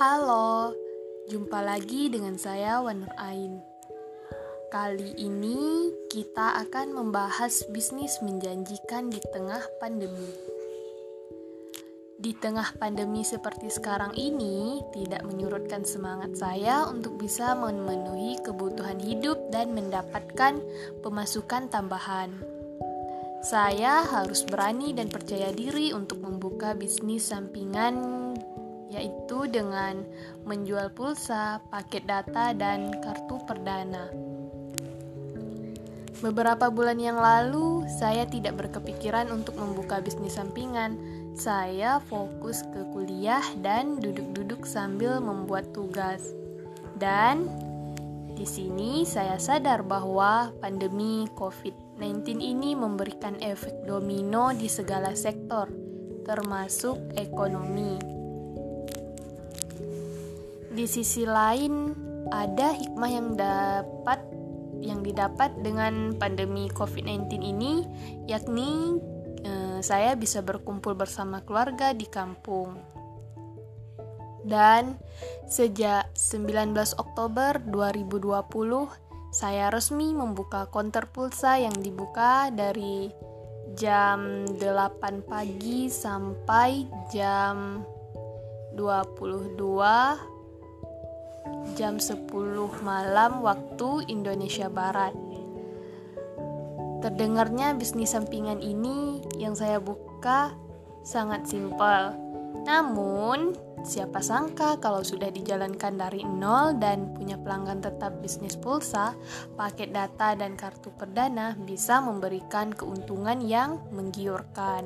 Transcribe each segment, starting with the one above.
Halo, jumpa lagi dengan saya Wanur Ain. Kali ini kita akan membahas bisnis menjanjikan di tengah pandemi. Di tengah pandemi seperti sekarang ini, tidak menyurutkan semangat saya untuk bisa memenuhi kebutuhan hidup dan mendapatkan pemasukan tambahan. Saya harus berani dan percaya diri untuk membuka bisnis sampingan yaitu dengan menjual pulsa, paket data, dan kartu perdana. Beberapa bulan yang lalu, saya tidak berkepikiran untuk membuka bisnis sampingan. Saya fokus ke kuliah dan duduk-duduk sambil membuat tugas. Dan di sini saya sadar bahwa pandemi COVID-19 ini memberikan efek domino di segala sektor, termasuk ekonomi. Di sisi lain, ada hikmah yang dapat yang didapat dengan pandemi COVID-19 ini, yakni eh, saya bisa berkumpul bersama keluarga di kampung. Dan sejak 19 Oktober 2020, saya resmi membuka konter pulsa yang dibuka dari jam 8 pagi sampai jam 22 jam 10 malam waktu Indonesia Barat. Terdengarnya bisnis sampingan ini yang saya buka sangat simpel. Namun, siapa sangka kalau sudah dijalankan dari nol dan punya pelanggan tetap bisnis pulsa, paket data dan kartu perdana bisa memberikan keuntungan yang menggiurkan.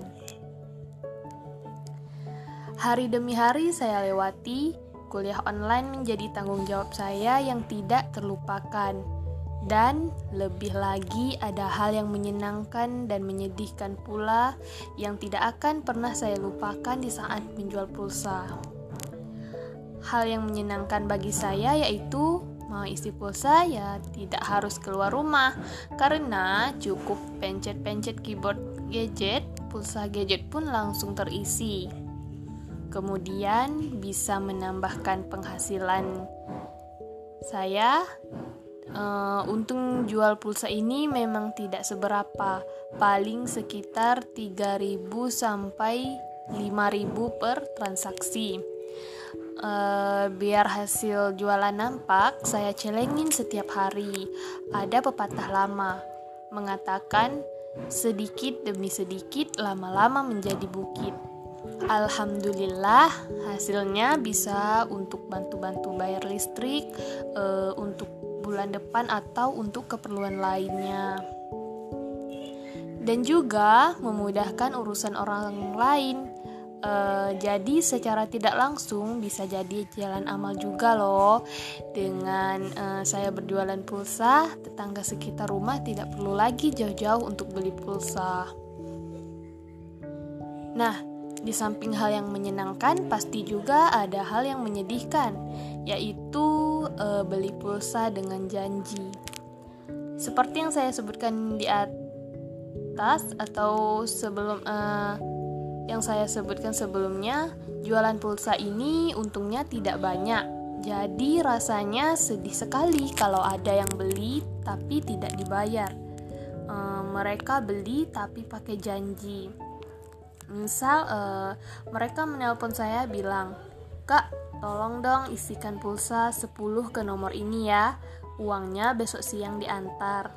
Hari demi hari saya lewati kuliah online menjadi tanggung jawab saya yang tidak terlupakan. Dan lebih lagi ada hal yang menyenangkan dan menyedihkan pula yang tidak akan pernah saya lupakan di saat menjual pulsa. Hal yang menyenangkan bagi saya yaitu mau isi pulsa ya tidak harus keluar rumah karena cukup pencet-pencet keyboard gadget, pulsa gadget pun langsung terisi kemudian bisa menambahkan penghasilan saya. Uh, untung jual pulsa ini memang tidak seberapa. Paling sekitar 3000 sampai 5000 per transaksi. Uh, biar hasil jualan nampak saya celengin setiap hari. Ada pepatah lama mengatakan sedikit demi sedikit lama-lama menjadi bukit Alhamdulillah hasilnya bisa untuk bantu-bantu bayar listrik uh, untuk bulan depan atau untuk keperluan lainnya. Dan juga memudahkan urusan orang lain. Uh, jadi secara tidak langsung bisa jadi jalan amal juga loh dengan uh, saya berjualan pulsa tetangga sekitar rumah tidak perlu lagi jauh-jauh untuk beli pulsa. Nah, di samping hal yang menyenangkan, pasti juga ada hal yang menyedihkan, yaitu e, beli pulsa dengan janji. Seperti yang saya sebutkan di atas atau sebelum e, yang saya sebutkan sebelumnya, jualan pulsa ini untungnya tidak banyak. Jadi rasanya sedih sekali kalau ada yang beli tapi tidak dibayar. E, mereka beli tapi pakai janji Misal uh, mereka menelpon saya bilang, "Kak, tolong dong isikan pulsa 10 ke nomor ini ya. Uangnya besok siang diantar."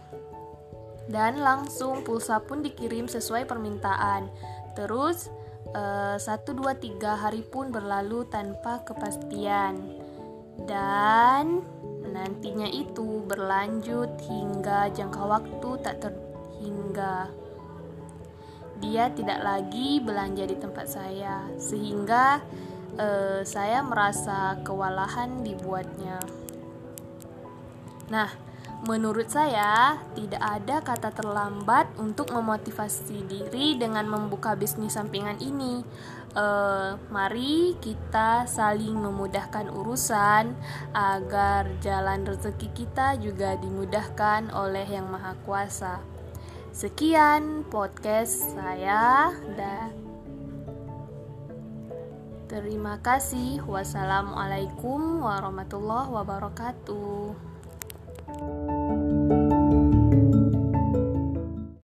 Dan langsung pulsa pun dikirim sesuai permintaan. Terus uh, 1 2 3 hari pun berlalu tanpa kepastian. Dan nantinya itu berlanjut hingga jangka waktu tak terhingga dia tidak lagi belanja di tempat saya, sehingga uh, saya merasa kewalahan dibuatnya. Nah, menurut saya tidak ada kata terlambat untuk memotivasi diri dengan membuka bisnis sampingan ini. Uh, mari kita saling memudahkan urusan agar jalan rezeki kita juga dimudahkan oleh Yang Maha Kuasa. Sekian podcast saya dan Terima kasih. Wassalamualaikum warahmatullahi wabarakatuh.